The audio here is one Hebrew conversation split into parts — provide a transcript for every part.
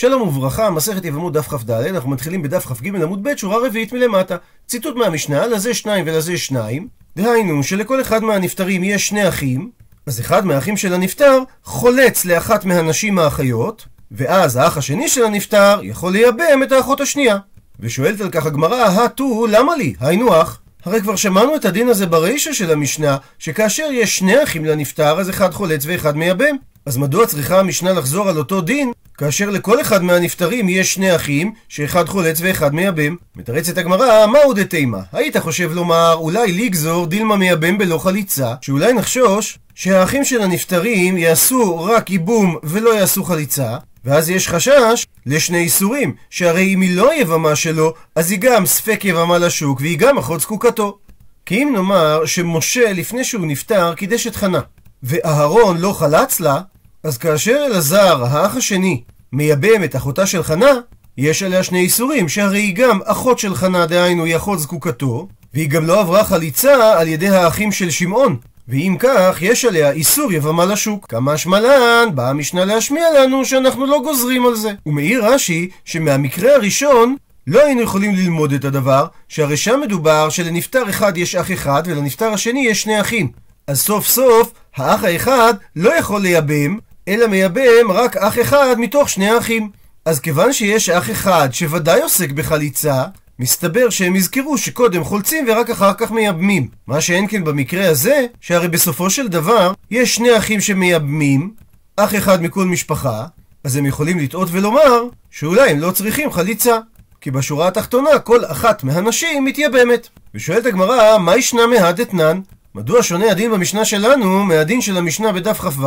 שלום וברכה, מסכת יבמות דף כ"ד, אנחנו מתחילים בדף כ"ג עמוד ב', שורה רביעית מלמטה. ציטוט מהמשנה, לזה שניים ולזה שניים. דהיינו, שלכל אחד מהנפטרים יש שני אחים, אז אחד מהאחים של הנפטר חולץ לאחת מהנשים האחיות, ואז האח השני של הנפטר יכול לייבם את האחות השנייה. ושואלת על כך הגמרא, הטו, למה לי? היינו אח. הרי כבר שמענו את הדין הזה ברישא של המשנה, שכאשר יש שני אחים לנפטר, אז אחד חולץ ואחד מייבם. אז מדוע צריכה המשנה לחזור על אותו דין, כאשר לכל אחד מהנפטרים יש שני אחים, שאחד חולץ ואחד מייבם? מתרצת הגמרא, מהו דתימה? היית חושב לומר, אולי לגזור דילמה מייבם בלא חליצה, שאולי נחשוש שהאחים של הנפטרים יעשו רק ייבום ולא יעשו חליצה, ואז יש חשש לשני איסורים, שהרי אם היא לא יבמה שלו, אז היא גם ספק יבמה לשוק, והיא גם אחות זקוקתו. כי אם נאמר שמשה לפני שהוא נפטר קידש את חנה, ואהרון לא חלץ לה, אז כאשר אלעזר, האח השני, מייבם את אחותה של חנה, יש עליה שני איסורים, שהרי היא גם אחות של חנה, דהיינו היא אחות זקוקתו, והיא גם לא עברה חליצה על ידי האחים של שמעון. ואם כך, יש עליה איסור יבמה לשוק. כמה שמלן, באה המשנה להשמיע לנו שאנחנו לא גוזרים על זה. ומעיר רש"י, שמהמקרה הראשון, לא היינו יכולים ללמוד את הדבר, שהרי שם מדובר שלנפטר אחד יש אח אחד, ולנפטר השני יש שני אחים. אז סוף סוף, האח האחד לא יכול לייבם, אלא מייבם רק אח אחד מתוך שני האחים. אז כיוון שיש אח אחד שוודאי עוסק בחליצה, מסתבר שהם יזכרו שקודם חולצים ורק אחר כך מייבמים. מה שאין כן במקרה הזה, שהרי בסופו של דבר, יש שני אחים שמייבמים, אח אחד מכל משפחה, אז הם יכולים לטעות ולומר שאולי הם לא צריכים חליצה. כי בשורה התחתונה כל אחת מהנשים מתייבמת. ושואלת הגמרא, מה ישנה מהדתנן? מדוע שונה הדין במשנה שלנו מהדין של המשנה בדף כ"ו,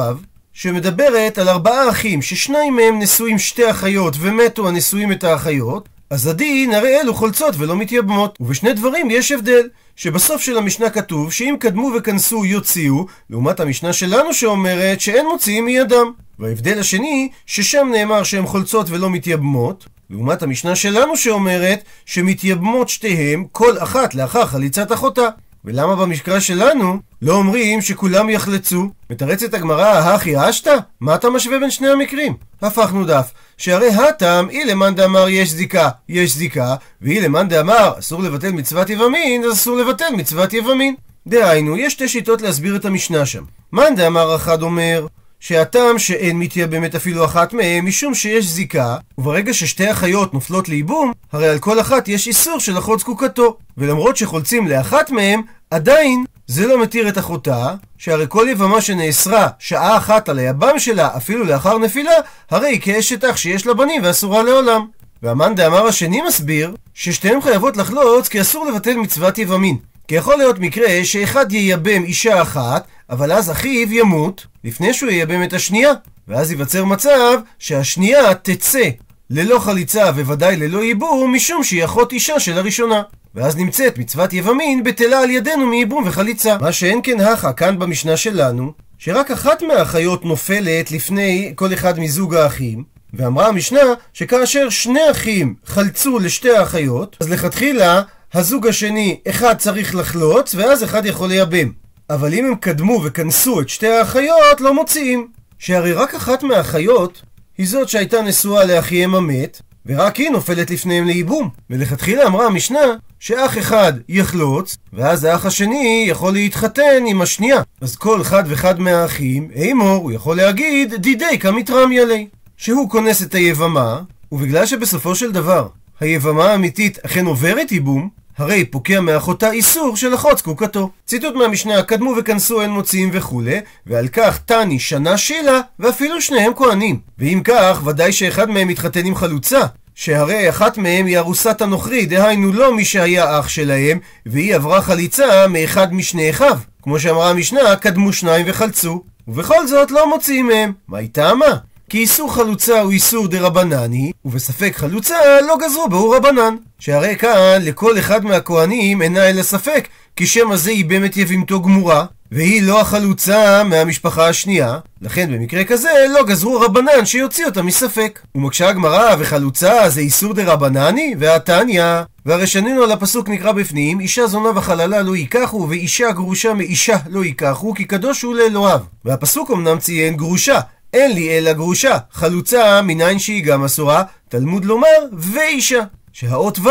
שמדברת על ארבעה אחים, ששניים מהם נשואים שתי אחיות ומתו הנשואים את האחיות, אז הדין הרי אלו חולצות ולא מתייבמות. ובשני דברים יש הבדל, שבסוף של המשנה כתוב שאם קדמו וכנסו יוציאו, לעומת המשנה שלנו שאומרת שאין מוציאים מידם. וההבדל השני, ששם נאמר שהן חולצות ולא מתייבמות, לעומת המשנה שלנו שאומרת שמתייבמות שתיהם כל אחת לאחר חליצת אחותה. ולמה במקרא שלנו לא אומרים שכולם יחלצו? מתרצת הגמרא, הכי אשתא? מה אתה משווה בין שני המקרים? הפכנו דף. שהרי הטעם, אי למאן דאמר יש זיקה, יש זיקה, ואי למאן דאמר אסור לבטל מצוות יבמין, אז אסור לבטל מצוות יבמין. דהיינו, יש שתי שיטות להסביר את המשנה שם. מאן דאמר אחד אומר, שהטעם שאין מתייבמת אפילו אחת מהם, משום שיש זיקה, וברגע ששתי אחיות נופלות לייבום, הרי על כל אחת יש איסור של אחות זקוקתו. ולמרות שחולצים לאחת מהם, עדיין זה לא מתיר את אחותה, שהרי כל יבמה שנאסרה שעה אחת על היבם שלה, אפילו לאחר נפילה, הרי היא כאשת אח שיש לה בנים ואסורה לעולם. והמאן דאמר השני מסביר, ששתיהן חייבות לחלוץ כי אסור לבטל מצוות יבמין. כי יכול להיות מקרה שאחד ייבם אישה אחת, אבל אז אחיו ימות לפני שהוא ייבם את השנייה. ואז ייווצר מצב שהשנייה תצא ללא חליצה וודאי ללא ייבום, משום שהיא אחות אישה של הראשונה. ואז נמצאת מצוות יבמין בטלה על ידינו מייבום וחליצה. מה שאין כן הכא כאן במשנה שלנו, שרק אחת מהאחיות נופלת לפני כל אחד מזוג האחים, ואמרה המשנה שכאשר שני אחים חלצו לשתי האחיות, אז לכתחילה הזוג השני, אחד צריך לחלוץ, ואז אחד יכול לייבם. אבל אם הם קדמו וכנסו את שתי האחיות, לא מוציאים. שהרי רק אחת מהאחיות היא זאת שהייתה נשואה לאחיהם המת, ורק היא נופלת לפניהם לייבום. ולכתחילה אמרה המשנה שאח אחד יחלוץ, ואז האח השני יכול להתחתן עם השנייה. אז כל אחד ואחד מהאחים, אימור, הוא יכול להגיד דידי קמתרמיא לי. שהוא כונס את היבמה, ובגלל שבסופו של דבר היבמה האמיתית אכן עוברת ייבום, הרי פוקע מאחותה איסור של אחות זקוקתו. ציטוט מהמשנה, קדמו וכנסו אין מוציאים וכולי, ועל כך תני שנה שילה, ואפילו שניהם כהנים. ואם כך, ודאי שאחד מהם מתחתן עם חלוצה. שהרי אחת מהם היא ארוסת הנוכרי, דהיינו לא מי שהיה אח שלהם, והיא עברה חליצה מאחד משני אחיו. כמו שאמרה המשנה, קדמו שניים וחלצו. ובכל זאת לא מוציאים מהם. מה היא טעמה? כי איסור חלוצה הוא איסור דה רבנני, ובספק חלוצה לא גזרו בהו רבנן. שהרי כאן לכל אחד מהכהנים אינה אלא ספק, כי שמא זה היא באמת יבימתו גמורה, והיא לא החלוצה מהמשפחה השנייה, לכן במקרה כזה לא גזרו רבנן שיוציא אותה מספק. ומקשה הגמרא, וחלוצה זה איסור דה רבנני? והתניא. והרי שנינו על הפסוק נקרא בפנים, אישה זונה וחללה לא ייקחו, ואישה גרושה מאישה לא ייקחו, כי קדוש הוא לאלוהיו. והפסוק אמנם ציין גרושה, אין לי אלא גרושה, חלוצה מניין שהיא גם אסורה, תלמוד לומר ואישה. שהאות ו'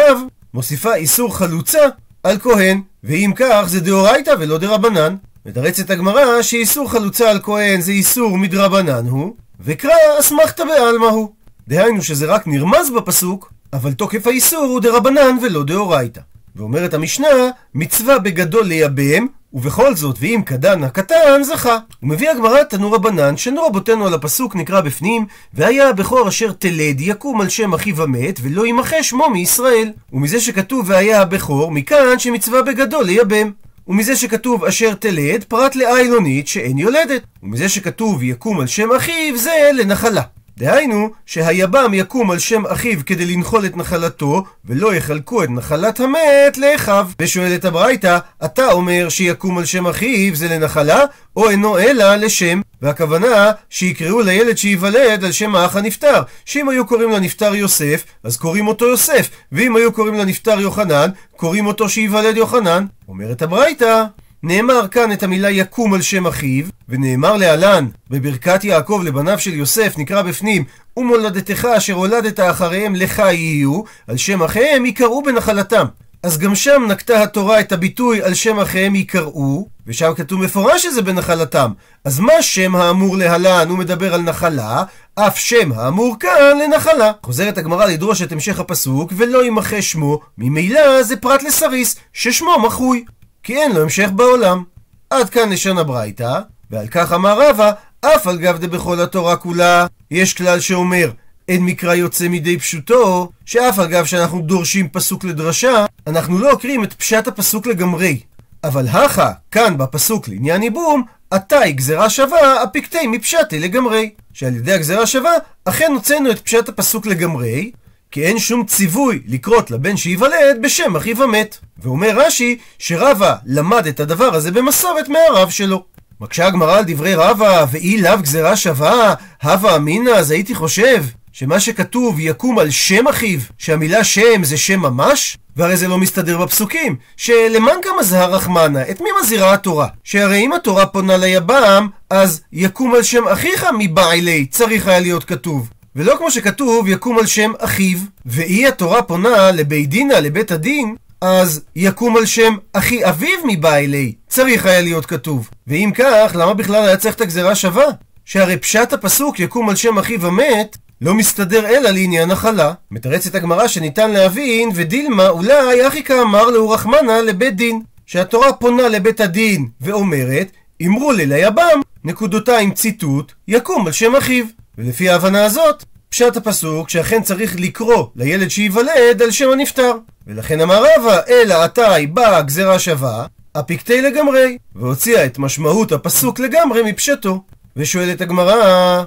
מוסיפה איסור חלוצה על כהן, ואם כך זה דאורייתא ולא דרבנן. מתרצת הגמרא שאיסור חלוצה על כהן זה איסור מדרבנן הוא, וקרא אסמכתא בעלמא הוא. דהיינו שזה רק נרמז בפסוק, אבל תוקף האיסור הוא דרבנן ולא דאורייתא. ואומרת המשנה, מצווה בגדול לייבם, ובכל זאת, ואם קדן הקטן, זכה. ומביא הגמרא רבנן, שנו רבותינו על הפסוק נקרא בפנים, והיה הבכור אשר תלד יקום על שם אחיו המת, ולא ימחה שמו מישראל. ומזה שכתוב והיה הבכור, מכאן שמצווה בגדול לייבם. ומזה שכתוב אשר תלד, פרט לאיילונית שאין יולדת. ומזה שכתוב יקום על שם אחיו, זה לנחלה. דהיינו, שהיבם יקום על שם אחיו כדי לנחול את נחלתו, ולא יחלקו את נחלת המת לאחיו. ושואלת הברייתא, אתה אומר שיקום על שם אחיו זה לנחלה, או אינו אלא לשם? והכוונה שיקראו לילד שייוולד על שם האח הנפטר. שאם היו קוראים לנפטר יוסף, אז קוראים אותו יוסף, ואם היו קוראים לנפטר יוחנן, קוראים אותו שייוולד יוחנן. אומרת הברייתא, נאמר כאן את המילה יקום על שם אחיו, ונאמר להלן, בברכת יעקב לבניו של יוסף, נקרא בפנים, ומולדתך אשר הולדת אחריהם לך יהיו, על שם אחיהם יקראו בנחלתם. אז גם שם נקטה התורה את הביטוי על שם אחיהם יקראו, ושם כתוב מפורש שזה בנחלתם. אז מה שם האמור להלן הוא מדבר על נחלה, אף שם האמור כאן לנחלה. חוזרת הגמרא לדרוש את המשך הפסוק, ולא ימחה שמו, ממילא זה פרט לסריס, ששמו מחוי. כי אין לו המשך בעולם. עד כאן לשון הברייתא, ועל כך אמר רבא, אף על גב דבכל התורה כולה, יש כלל שאומר, אין מקרא יוצא מידי פשוטו, שאף על גב שאנחנו דורשים פסוק לדרשה, אנחנו לא עוקרים את פשט הפסוק לגמרי. אבל הכה, כאן בפסוק לעניין ייבום, עתי גזרה שווה, הפיקטי מפשטי לגמרי. שעל ידי הגזרה שווה, אכן הוצאנו את פשט הפסוק לגמרי, כי אין שום ציווי לקרות לבן שייוולד בשם אחיו המת. ואומר רש"י שרבא למד את הדבר הזה במסורת מהרב שלו. מקשה הגמרא על דברי רבא, ואי לאו גזירה שווה, הווה אמינא, אז הייתי חושב שמה שכתוב יקום על שם אחיו, שהמילה שם זה שם ממש? והרי זה לא מסתדר בפסוקים, שלמאן גם מזהר רחמנה, את מי מזהירה התורה? שהרי אם התורה פונה ליבם, אז יקום על שם אחיך מבעילי, צריך היה להיות כתוב. ולא כמו שכתוב יקום על שם אחיו, ואי התורה פונה לבית דינה, לבית הדין, אז יקום על שם אחי אביו מבעילי, צריך היה להיות כתוב. ואם כך, למה בכלל היה צריך את הגזרה שווה? שהרי פשט הפסוק יקום על שם אחיו המת, לא מסתדר אלא לעניין החלה. מתרצת הגמרא שניתן להבין, ודילמה אולי אחי כאמר לאו רחמנה לבית דין. שהתורה פונה לבית הדין ואומרת, אמרו לי ליבם, נקודותיים ציטוט, יקום על שם אחיו. ולפי ההבנה הזאת, פשט הפסוק שאכן צריך לקרוא לילד שייוולד על שם הנפטר. ולכן אמר רבא, אלא עתי באה גזירה שווה, אפיקטי לגמרי, והוציאה את משמעות הפסוק לגמרי מפשטו. ושואלת הגמרא,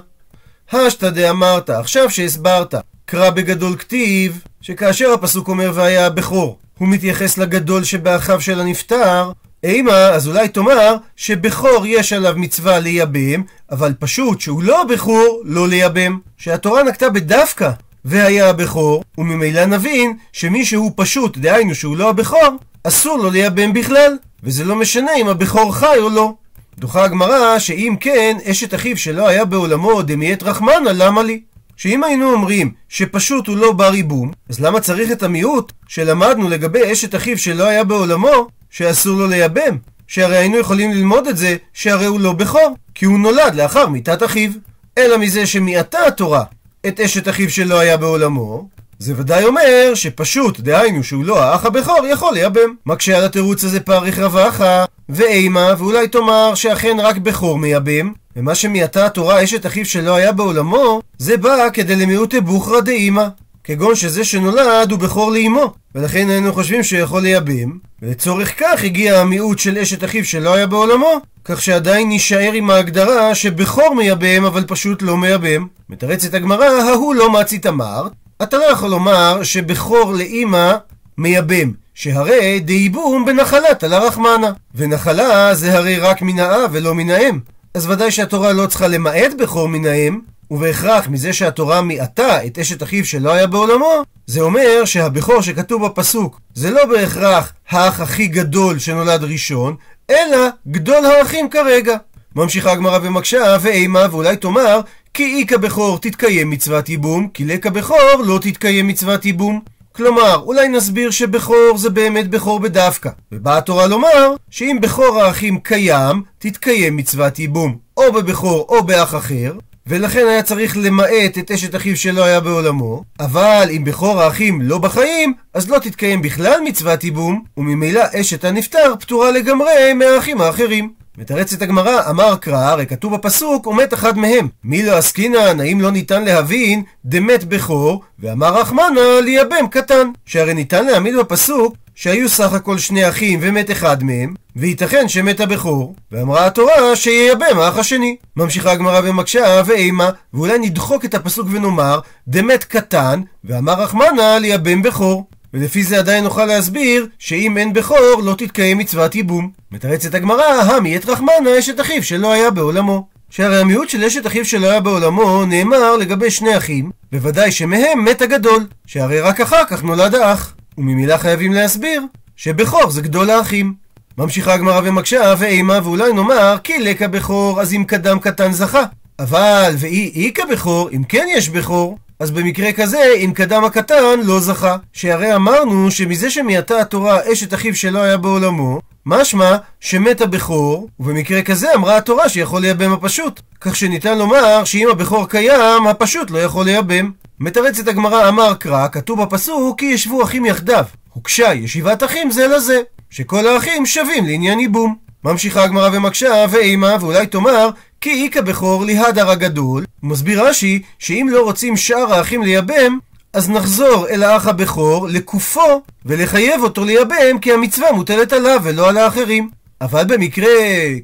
השתא דאמרת, עכשיו שהסברת, קרא בגדול כתיב, שכאשר הפסוק אומר והיה הבכור, הוא מתייחס לגדול שבאחיו של הנפטר, אימה, אז אולי תאמר שבכור יש עליו מצווה לייבם, אבל פשוט שהוא לא בכור, לא לייבם. שהתורה נקטה בדווקא והיה הבכור, וממילא נבין שמי שהוא פשוט, דהיינו שהוא לא הבכור, אסור לו לייבם בכלל, וזה לא משנה אם הבכור חי או לא. דוחה הגמרא שאם כן, אשת אחיו שלא היה בעולמו דמיית רחמנה, למה לי? שאם היינו אומרים שפשוט הוא לא בר ייבום, אז למה צריך את המיעוט שלמדנו לגבי אשת אחיו שלא היה בעולמו, שאסור לו לייבם? שהרי היינו יכולים ללמוד את זה שהרי הוא לא בכור, כי הוא נולד לאחר מיתת אחיו. אלא מזה שמיעטה התורה את אשת אחיו שלא היה בעולמו, זה ודאי אומר שפשוט, דהיינו שהוא לא האח הבכור, יכול לייבם. מקשה על התירוץ הזה פריך רב אחא, ואימא, ואולי תאמר שאכן רק בכור מייבם, ומה שמיעטה התורה אשת אחיו שלא היה בעולמו, זה בא כדי למעוטי בוכרא דאימא. כגון שזה שנולד הוא בכור לאמו, ולכן היינו חושבים שיכול לייבם, ולצורך כך הגיע המיעוט של אשת אחיו שלא היה בעולמו, כך שעדיין נישאר עם ההגדרה שבכור מייבם אבל פשוט לא מייבם. מתרצת הגמרא, ההוא לא מצית אמרת, אתה לא יכול לומר שבכור לאימא מייבם, שהרי דייבום בנחלת על הרחמנה, ונחלה זה הרי רק מן האב ולא מן האם. אז ודאי שהתורה לא צריכה למעט בכור מן האם, ובהכרח מזה שהתורה מיעטה את אשת אחיו שלא היה בעולמו, זה אומר שהבכור שכתוב בפסוק זה לא בהכרח האח הכי גדול שנולד ראשון, אלא גדול האחים כרגע. ממשיכה הגמרא ומקשה, ואימה, ואולי תאמר, כי איכא בכור תתקיים מצוות ייבום, כי לקא בכור לא תתקיים מצוות ייבום. כלומר, אולי נסביר שבכור זה באמת בכור בדווקא. ובאה התורה לומר שאם בכור האחים קיים, תתקיים מצוות ייבום, או בבכור או באח אחר, ולכן היה צריך למעט את אשת אחיו שלא היה בעולמו, אבל אם בכור האחים לא בחיים, אז לא תתקיים בכלל מצוות ייבום, וממילא אשת הנפטר פטורה לגמרי מהאחים האחרים. מתרצת הגמרא, אמר קרא, הרי כתוב בפסוק, ומת אחד מהם. מי לא עסקינן, האם לא ניתן להבין, דמת בכור, ואמר רחמנה, ליבם קטן. שהרי ניתן להעמיד בפסוק, שהיו סך הכל שני אחים ומת אחד מהם, וייתכן שמת הבכור, ואמרה התורה שייבם האח השני. ממשיכה הגמרא ומקשה, ואימה, ואולי נדחוק את הפסוק ונאמר, דמת קטן, ואמר רחמנה ליבם בכור. ולפי זה עדיין נוכל להסביר שאם אין בכור לא תתקיים מצוות ייבום. מתרצת הגמרא, המי את רחמנה אשת אחיו שלא היה בעולמו. שהרי המיעוט של אשת אחיו שלא היה בעולמו נאמר לגבי שני אחים, בוודאי שמהם מת הגדול, שהרי רק אחר כך נולד האח. וממילא חייבים להסביר שבכור זה גדול האחים. ממשיכה הגמרא ומקשה ואימה ואולי נאמר כי לקה בכור אז אם קדם קטן זכה. אבל ואי איכא בכור אם כן יש בכור אז במקרה כזה, אם קדם הקטן, לא זכה. שהרי אמרנו שמזה שמעטה התורה אשת אחיו שלא היה בעולמו, משמע שמת הבכור, ובמקרה כזה אמרה התורה שיכול לייבם הפשוט. כך שניתן לומר שאם הבכור קיים, הפשוט לא יכול לייבם. מתרצת הגמרא אמר קרא, כתוב בפסוק כי ישבו אחים יחדיו. הוקשה ישיבת אחים זה לזה, שכל האחים שווים לעניין ייבום. ממשיכה הגמרא ומקשה, ואימא, ואולי תאמר, כי איכא בכור ליהדר אגדול, מסביר רש"י שאם לא רוצים שאר האחים לייבם, אז נחזור אל האח הבכור, לכופו, ולחייב אותו לייבם, כי המצווה מוטלת עליו ולא על האחרים. אבל במקרה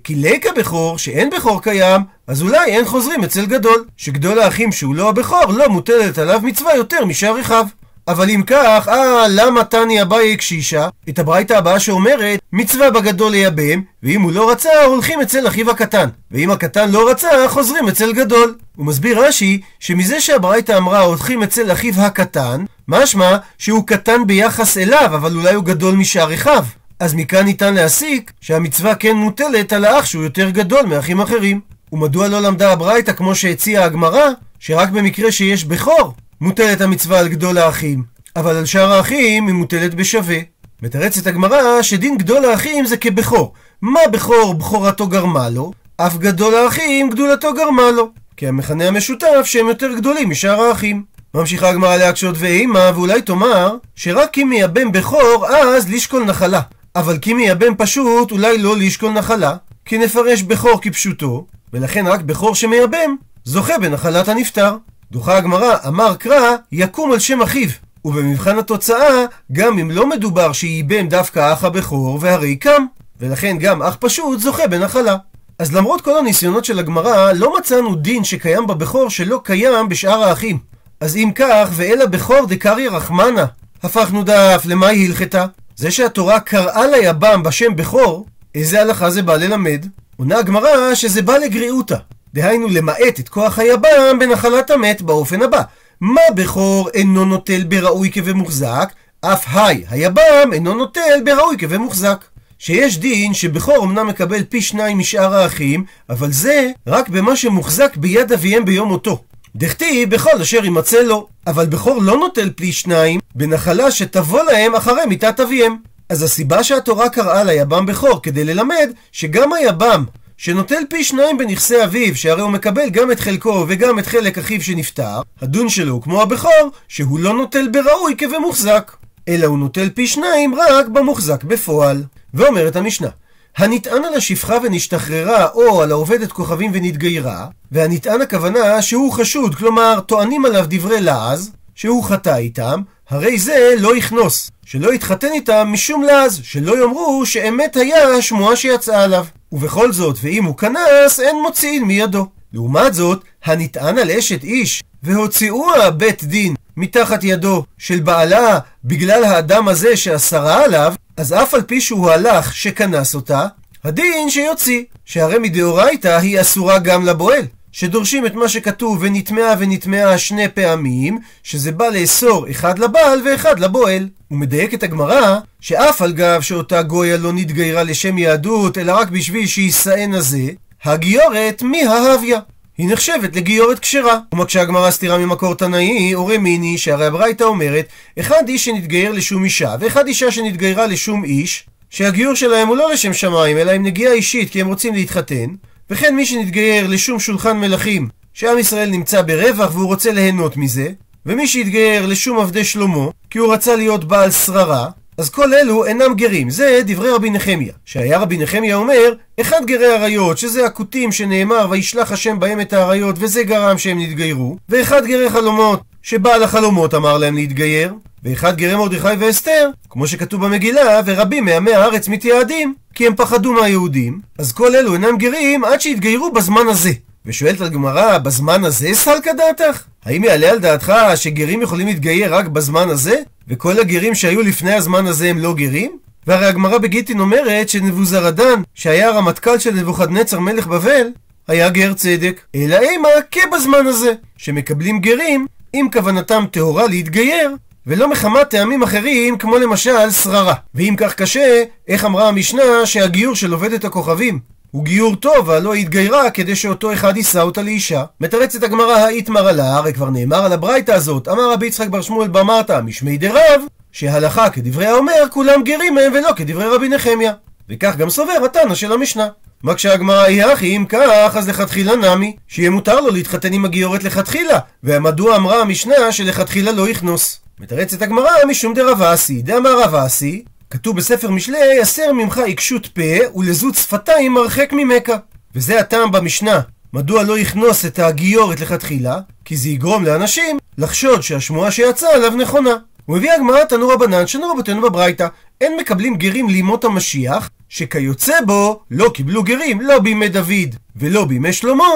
כי ליכא בכור, שאין בכור קיים, אז אולי אין חוזרים אצל גדול, שגדול האחים שהוא לא הבכור, לא מוטלת עליו מצווה יותר משאר אחיו. אבל אם כך, אה, למה תני אביי קשישה? את הברייתא הבאה שאומרת, מצווה בגדול לייבם, ואם הוא לא רצה, הולכים אצל אחיו הקטן. ואם הקטן לא רצה, חוזרים אצל גדול. הוא מסביר רש"י, שמזה שהברייתא אמרה הולכים אצל אחיו הקטן, משמע שהוא קטן ביחס אליו, אבל אולי הוא גדול משאר אחיו. אז מכאן ניתן להסיק שהמצווה כן מוטלת על האח שהוא יותר גדול מאחים אחרים. ומדוע לא למדה הברייתא כמו שהציעה הגמרא, שרק במקרה שיש בכור, מוטלת המצווה על גדול האחים, אבל על שאר האחים היא מוטלת בשווה. מתרצת הגמרא שדין גדול האחים זה כבכור. מה בכור בכורתו גרמה לו? אף גדול האחים גדולתו גרמה לו. כי המכנה המשותף שהם יותר גדולים משאר האחים. ממשיכה הגמרא להקשות ואימה, ואולי תאמר שרק כי מייבם בכור אז לשקול נחלה. אבל כי מייבם פשוט אולי לא לשקול נחלה, כי נפרש בכור כפשוטו, ולכן רק בכור שמייבם זוכה בנחלת הנפטר. דוחה הגמרא, אמר קרא, יקום על שם אחיו. ובמבחן התוצאה, גם אם לא מדובר שייבם דווקא אח הבכור, והרי קם. ולכן גם אח פשוט זוכה בנחלה. אז למרות כל הניסיונות של הגמרא, לא מצאנו דין שקיים בבכור שלא קיים בשאר האחים. אז אם כך, ואל הבכור דקריא רחמנה, הפכנו דף היא הלכתה. זה שהתורה קראה ליבם בשם בכור, איזה הלכה זה בא ללמד? עונה הגמרא שזה בא לגריעותא. דהיינו למעט את כוח היבם בנחלת המת באופן הבא. מה בכור אינו נוטל בראוי כבמוחזק, אף היי היבם אינו נוטל בראוי כבמוחזק. שיש דין שבכור אמנם מקבל פי שניים משאר האחים, אבל זה רק במה שמוחזק ביד אביהם ביום מותו. דכתיב בכל אשר יימצא לו, אבל בכור לא נוטל פי שניים בנחלה שתבוא להם אחרי מיתת אביהם. אז הסיבה שהתורה קראה ליבם בכור כדי ללמד שגם היבם שנוטל פי שניים בנכסי אביו, שהרי הוא מקבל גם את חלקו וגם את חלק אחיו שנפטר, הדון שלו הוא כמו הבכור, שהוא לא נוטל בראוי כבמוחזק, אלא הוא נוטל פי שניים רק במוחזק בפועל. ואומרת המשנה, הנטען על השפחה ונשתחררה, או על העובדת כוכבים ונתגיירה, והנטען הכוונה שהוא חשוד, כלומר טוענים עליו דברי לעז, שהוא חטא איתם, הרי זה לא יכנוס, שלא יתחתן איתם משום לעז, שלא יאמרו שאמת היה השמועה שיצאה עליו. ובכל זאת, ואם הוא כנס, אין מוציאין מידו. לעומת זאת, הנטען על אשת איש, והוציאוה בית דין מתחת ידו של בעלה בגלל האדם הזה שאסרה עליו, אז אף על פי שהוא הלך שכנס אותה, הדין שיוציא, שהרי מדאורייתא היא אסורה גם לבועל. שדורשים את מה שכתוב ונטמעה ונטמעה שני פעמים, שזה בא לאסור אחד לבעל ואחד לבועל. ומדייקת הגמרא, שאף על גב שאותה גויה לא נתגיירה לשם יהדות, אלא רק בשביל שיישאנה זה, הגיורת מי. היא נחשבת לגיורת כשרה. ומקשה הגמרא סתירה ממקור תנאי, אורי מיני, שהרי הברייתא אומרת, אחד איש שנתגייר לשום אישה, ואחד אישה שנתגיירה לשום איש, שהגיור שלהם הוא לא לשם שמיים, אלא עם נגיעה אישית, כי הם רוצים להתחתן, וכן מי שנתגייר לשום שולחן מלכים, שעם ישראל נמצא ברווח והוא רוצה ליהנות מזה, ומי שהתגייר לשום עבדי שלמה, כי הוא רצה להיות בעל שררה, אז כל אלו אינם גרים, זה דברי רבי נחמיה. שהיה רבי נחמיה אומר, אחד גרי עריות, שזה הכותים שנאמר, וישלח השם בהם את האריות, וזה גרם שהם נתגיירו, ואחד גרי חלומות, שבעל החלומות אמר להם להתגייר, ואחד גרי מרדכי ואסתר, כמו שכתוב במגילה, ורבים מעמי הארץ מתייעדים, כי הם פחדו מהיהודים, אז כל אלו אינם גרים עד שיתגיירו בזמן הזה. ושואלת הגמרא, בזמן הזה סלקא דעתך? האם יעלה על דעתך שגרים יכולים להתגייר רק בזמן הזה? וכל הגרים שהיו לפני הזמן הזה הם לא גרים? והרי הגמרא בגיטין אומרת שנבוזרדן, שהיה הרמטכ"ל של נבוכדנצר מלך בבל, היה גר צדק, אלא אימה כבזמן הזה, שמקבלים גרים אם כוונתם טהורה להתגייר, ולא מחמת טעמים אחרים, כמו למשל שררה. ואם כך קשה, איך אמרה המשנה שהגיור של עובדת הכוכבים הוא גיור טוב, והלא התגיירה כדי שאותו אחד יישא אותה לאישה. מתרצת הגמרא האיתמר עלה, הרי כבר נאמר על הברייתא הזאת, אמר רבי יצחק בר שמואל במרתא, משמי דרב, שהלכה כדברי האומר, כולם גרים מהם ולא כדברי רבי נחמיה. וכך גם סובר התנא של המשנה. מה כשהגמרא היא הכי, אם כך, אז לכתחילה נמי, שיהיה מותר לו להתחתן עם הגיורת לכתחילה, ומדוע אמרה המשנה שלכתחילה לא יכנוס. מתרצת הגמרא משום דרב אסי, דאמר רב אסי, כתוב בספר משלי, הסר ממך עיקשות פה ולזות שפתיים מרחק ממכה. וזה הטעם במשנה. מדוע לא יכנוס את הגיורת לכתחילה? כי זה יגרום לאנשים לחשוד שהשמועה שיצאה עליו נכונה. הוא מביא הגמרא תנו רבנן שנו רבותינו בברייתא אין מקבלים גרים לימות המשיח שכיוצא בו לא קיבלו גרים לא בימי דוד ולא בימי שלמה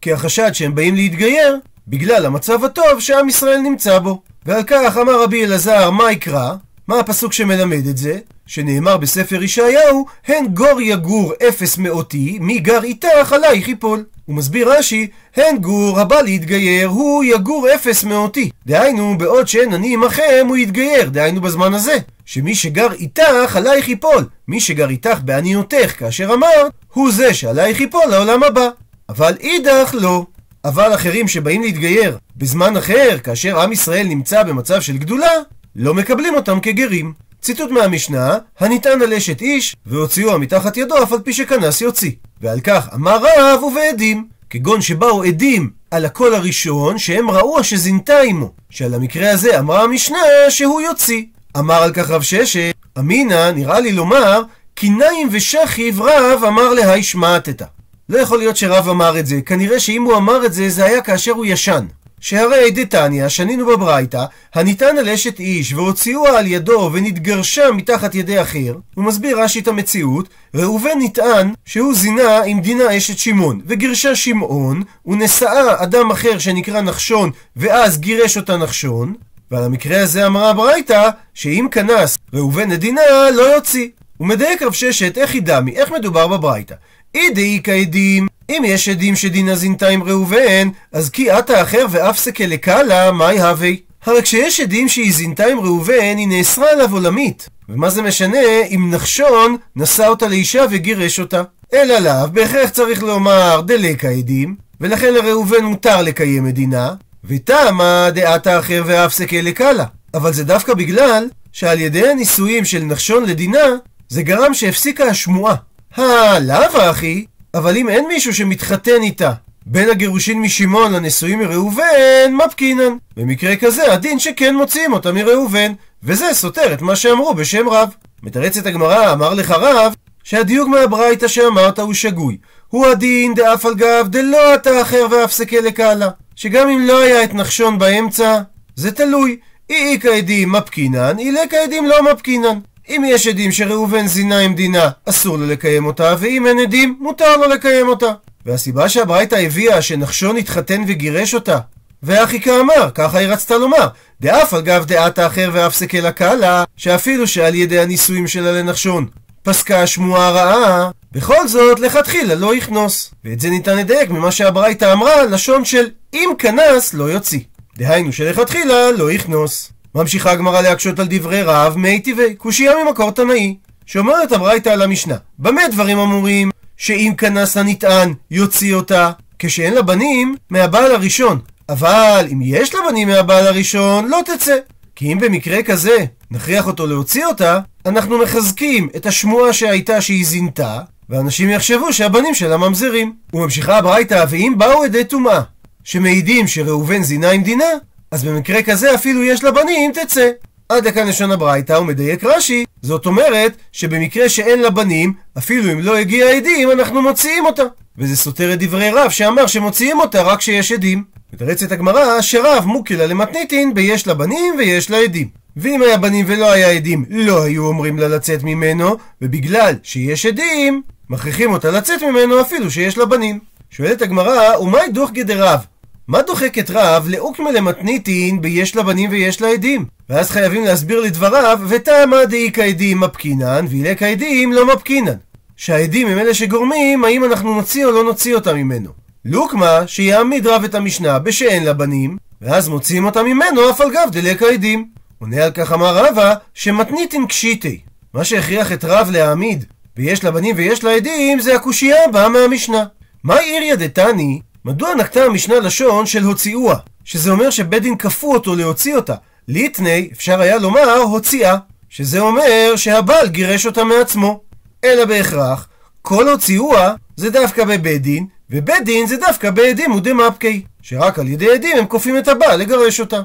כי החשד שהם באים להתגייר בגלל המצב הטוב שעם ישראל נמצא בו ועל כך אמר רבי אלעזר מה יקרא? מה הפסוק שמלמד את זה? שנאמר בספר ישעיהו, הן גור יגור אפס מאותי, מי גר איתך עלייך יפול. הוא מסביר רש"י, הן גור הבא להתגייר, הוא יגור אפס מאותי. דהיינו, בעוד שאין אני עמכם, הוא יתגייר, דהיינו בזמן הזה. שמי שגר איתך, עלייך יפול. מי שגר איתך בעניותך, כאשר אמרת, הוא זה שעלייך יפול לעולם הבא. אבל אידך לא. אבל אחרים שבאים להתגייר בזמן אחר, כאשר עם ישראל נמצא במצב של גדולה, לא מקבלים אותם כגרים. ציטוט מהמשנה, הניתן על אשת איש, והוציאוה מתחת ידו אף על פי שכנס יוציא. ועל כך אמר רב ובעדים, כגון שבאו עדים על הקול הראשון, שהם ראו שזינתה עמו, שעל המקרה הזה אמרה המשנה שהוא יוציא. אמר על כך רב ששת, אמינא נראה לי לומר, קיניים ושכיב רב אמר להי שמעתתא. לא יכול להיות שרב אמר את זה, כנראה שאם הוא אמר את זה, זה היה כאשר הוא ישן. שהרי דתניא, שנינו בברייתא, הניתן על אשת איש והוציאוה על ידו ונתגרשה מתחת ידי אחר, הוא מסביר רש"י את המציאות, ראובן נטען שהוא זינה עם דינה אשת שמעון, וגרשה שמעון, ונשאה אדם אחר שנקרא נחשון, ואז גירש אותה נחשון, ועל המקרה הזה אמרה הברייתא, שאם כנס ראובן את דינה, לא יוציא. הוא מדייק רב ששת, איך ידמי, איך מדובר בברייתא? אי דאי כעדים אם יש עדים שדינה זינתה עם ראובן, אז כי עתה אחר ואף סקה לקאלה, מאי הווי? הרי כשיש עדים שהיא זינתה עם ראובן, היא נאסרה עליו עולמית. ומה זה משנה אם נחשון נשא אותה לאישה וגירש אותה? אלא לאו, בהכרח צריך לומר דלקה עדים, ולכן לראובן מותר לקיים מדינה, ותמה דעתה אחר ואף סקה לקאלה. אבל זה דווקא בגלל שעל ידי הנישואים של נחשון לדינה, זה גרם שהפסיקה השמועה. הלאו אחי, אבל אם אין מישהו שמתחתן איתה בין הגירושין משמעון לנשואים מראובן, מפקינן. במקרה כזה, הדין שכן מוציאים אותה מראובן, וזה סותר את מה שאמרו בשם רב. מתרצת הגמרא, אמר לך רב, שהדיוק מהברייתא שאמרת הוא שגוי. הוא הדין דאף על גב דלא אתה אחר ואף סקה לקהלה. שגם אם לא היה את נחשון באמצע, זה תלוי. אי אי כעדים מפקינן, אי לכעדים לא מפקינן. אם יש עדים שראובן זינה עם דינה, אסור לו לקיים אותה, ואם אין עדים, מותר לו לקיים אותה. והסיבה שהברייתא הביאה שנחשון התחתן וגירש אותה, ואחי כאמר, ככה היא רצתה לומר, דאף על גב דעת האחר ואף סקל הקלה, שאפילו שעל ידי הנישואים שלה לנחשון פסקה השמועה הרעה, בכל זאת לכתחילה לא יכנוס. ואת זה ניתן לדייק ממה שהברייתא אמרה, לשון של אם כנס לא יוציא. דהיינו שלכתחילה לא יכנוס. ממשיכה הגמרא להקשות על דברי רב מי טבעי, קושייה ממקור תנאי, שאומרת הברייתא על המשנה, במה דברים אמורים? שאם כנס הנטען יוציא אותה, כשאין לה בנים מהבעל הראשון. אבל אם יש לה בנים מהבעל הראשון, לא תצא. כי אם במקרה כזה נכריח אותו להוציא אותה, אנחנו מחזקים את השמועה שהייתה שהיא זינתה, ואנשים יחשבו שהבנים שלה ממזרים. וממשיכה הברייתא, ואם באו עדי טומאה, שמעידים שראובן זינה עם דינה, אז במקרה כזה אפילו יש לה בנים, תצא. עד לכאן לשון הברייתא, הוא מדייק רש"י, זאת אומרת שבמקרה שאין לה בנים, אפילו אם לא הגיע עדים, אנחנו מוציאים אותה. וזה סותר את דברי רב שאמר שמוציאים אותה רק כשיש עדים. מתרצת הגמרא שרב מוקילה למתניתין ביש לה בנים ויש לה עדים. ואם היה בנים ולא היה עדים, לא היו אומרים לה לצאת ממנו, ובגלל שיש עדים, מכריחים אותה לצאת ממנו אפילו שיש לה בנים. שואלת הגמרא, ומאי דוח גדר רב? מה דוחק את רב לאוקמה למתניתין ביש לה בנים ויש לה עדים? ואז חייבים להסביר לדבריו, ותמה דאיכא עדים מפקינן, ואילק העדים לא מפקינן. שהעדים הם אלה שגורמים האם אנחנו נוציא או לא נוציא אותם ממנו. לוקמה, שיעמיד רב את המשנה בשאין לה בנים, ואז מוציאים אותם ממנו אף על גב דלק העדים. עונה על כך אמר רבא, שמתניתין קשיטי. מה שהכריח את רב להעמיד, ויש לה בנים ויש לה עדים, זה הקושייה הבאה מהמשנה. מה עיריה דתני? מדוע נקטה המשנה לשון של הוציאוה? שזה אומר שבית דין כפו אותו להוציא אותה. ליטני, אפשר היה לומר, הוציאה. שזה אומר שהבעל גירש אותה מעצמו. אלא בהכרח, כל הוציאוה זה דווקא בבית דין, ובית דין זה דווקא בעדים ודמפקי, שרק על ידי עדים הם כופים את הבעל לגרש אותה.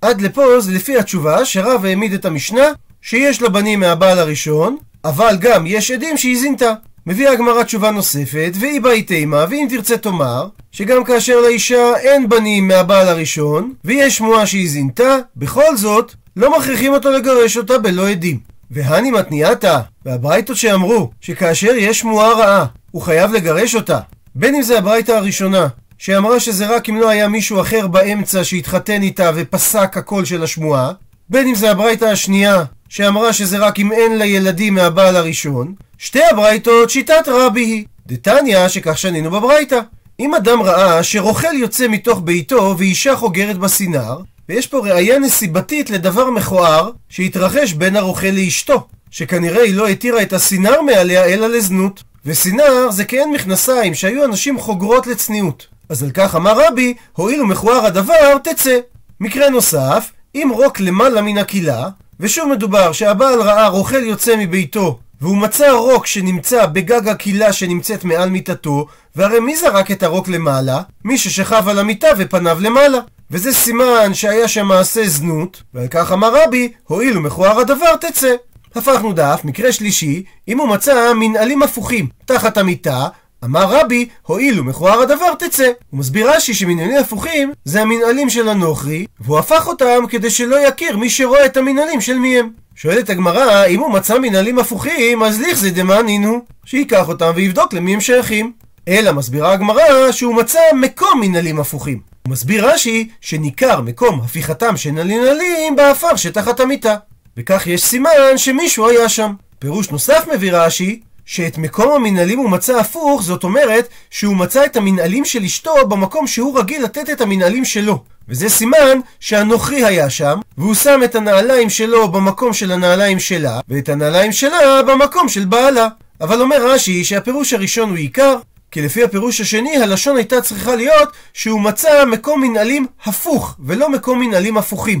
עד לפה זה לפי התשובה שרב העמיד את המשנה שיש לה בנים מהבעל הראשון, אבל גם יש עדים שהיא זינתה. מביאה הגמרא תשובה נוספת, והיא באי תימה, ואם תרצה תאמר, שגם כאשר לאישה אין בנים מהבעל הראשון, ויש שמועה שהיא זינתה, בכל זאת, לא מכריחים אותו לגרש אותה בלא עדים. והני מתניעתה, והברייתות שאמרו, שכאשר יש שמועה רעה, הוא חייב לגרש אותה, בין אם זה הברייתא הראשונה, שאמרה שזה רק אם לא היה מישהו אחר באמצע שהתחתן איתה ופסק הקול של השמועה, בין אם זה הברייתא השנייה, שאמרה שזה רק אם אין לה ילדים מהבעל הראשון, שתי הברייתות שיטת רבי היא. דתניא שכך שנינו בברייתא. אם אדם ראה שרוכל יוצא מתוך ביתו ואישה חוגרת בסינר, ויש פה ראייה נסיבתית לדבר מכוער שהתרחש בין הרוכל לאשתו, שכנראה היא לא התירה את הסינר מעליה אלא לזנות. וסינר זה כאין מכנסיים שהיו אנשים חוגרות לצניעות. אז על כך אמר רבי, הואיל ומכוער הדבר, תצא. מקרה נוסף, אם רוק למעלה מן הקהילה, ושוב מדובר שהבעל ראה רוכל יוצא מביתו, והוא מצא רוק שנמצא בגג הקהילה שנמצאת מעל מיטתו, והרי מי זרק את הרוק למעלה? מי ששכב על המיטה ופניו למעלה. וזה סימן שהיה שם מעשה זנות, ועל כך אמר רבי, הואיל ומכוער הדבר, תצא. הפכנו דף, מקרה שלישי, אם הוא מצא מנהלים הפוכים תחת המיטה, אמר רבי, הואיל ומכוער הדבר תצא. הוא מסביר רש"י שמנהלים הפוכים זה המנהלים של הנוכרי, והוא הפך אותם כדי שלא יכיר מי שרואה את המנהלים של מי הם. שואלת הגמרא, אם הוא מצא מנהלים הפוכים, אז לכזה דמאנין הוא, שייקח אותם ויבדוק למי הם שייכים. אלא מסבירה הגמרא שהוא מצא מקום מנעלים הפוכים. הוא מסביר רש"י שניכר מקום הפיכתם של נעלים באפר שתחת המיטה. וכך יש סימן שמישהו היה שם. פירוש נוסף מביא רש"י, שאת מקום המנעלים הוא מצא הפוך, זאת אומרת שהוא מצא את המנעלים של אשתו במקום שהוא רגיל לתת את המנעלים שלו. וזה סימן שהנוכרי היה שם, והוא שם את הנעליים שלו במקום של הנעליים שלה, ואת הנעליים שלה במקום של בעלה. אבל אומר רש"י שהפירוש הראשון הוא עיקר, כי לפי הפירוש השני הלשון הייתה צריכה להיות שהוא מצא מקום מנהלים הפוך, ולא מקום מנהלים הפוכים.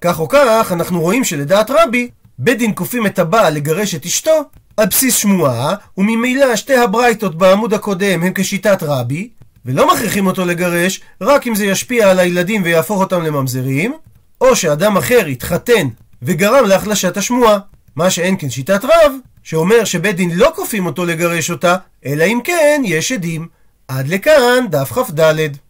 כך או כך, אנחנו רואים שלדעת רבי, בית דין כופים את הבעל לגרש את אשתו על בסיס שמועה, וממילא שתי הברייתות בעמוד הקודם הם כשיטת רבי, ולא מכריחים אותו לגרש רק אם זה ישפיע על הילדים ויהפוך אותם לממזרים, או שאדם אחר יתחתן וגרם להחלשת השמועה. מה שאין כן שיטת רב, שאומר שבית דין לא כופים אותו לגרש אותה, אלא אם כן יש עדים. עד לכאן דף כ"ד.